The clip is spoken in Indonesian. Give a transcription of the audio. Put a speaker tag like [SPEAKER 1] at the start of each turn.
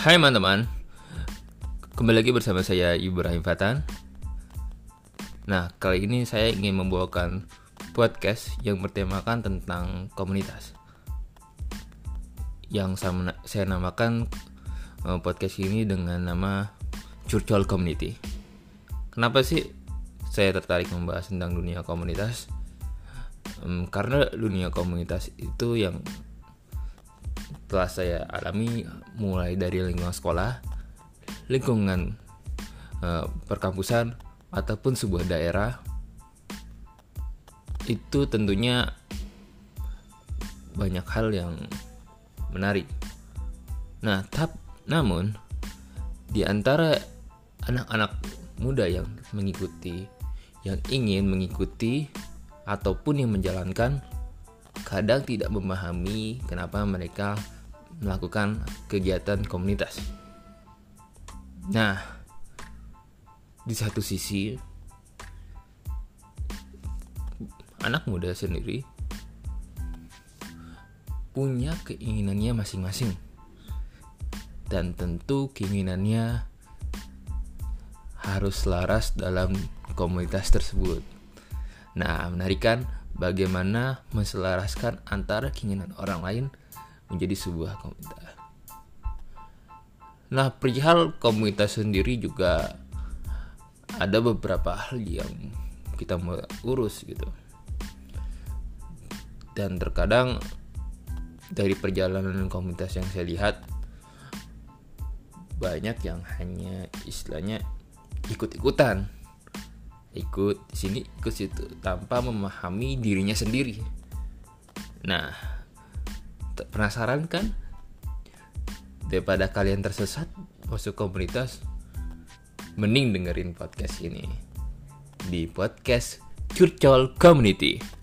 [SPEAKER 1] Hai teman-teman. Kembali lagi bersama saya Ibrahim Fatan. Nah kali ini saya ingin membawakan podcast yang bertemakan tentang komunitas. Yang saya, namakan uh, podcast ini dengan nama Curcol Community. Kenapa sih saya tertarik membahas tentang dunia komunitas? Karena dunia komunitas itu yang telah saya alami mulai dari lingkungan sekolah, lingkungan uh, perkampusan ataupun sebuah daerah itu tentunya banyak hal yang menarik. Nah, tap namun di antara anak-anak muda yang mengikuti, yang ingin mengikuti ataupun yang menjalankan kadang tidak memahami kenapa mereka melakukan kegiatan komunitas. Nah, di satu sisi anak muda sendiri punya keinginannya masing-masing. Dan tentu keinginannya harus selaras dalam komunitas tersebut. Nah, menarikan bagaimana menselaraskan antara keinginan orang lain menjadi sebuah komunitas. Nah, perihal komunitas sendiri juga ada beberapa hal yang kita mau urus gitu. Dan terkadang dari perjalanan komunitas yang saya lihat banyak yang hanya istilahnya ikut-ikutan ikut sini ikut situ tanpa memahami dirinya sendiri. Nah, penasaran kan? Daripada kalian tersesat masuk komunitas, mending dengerin podcast ini di podcast Curcol Community.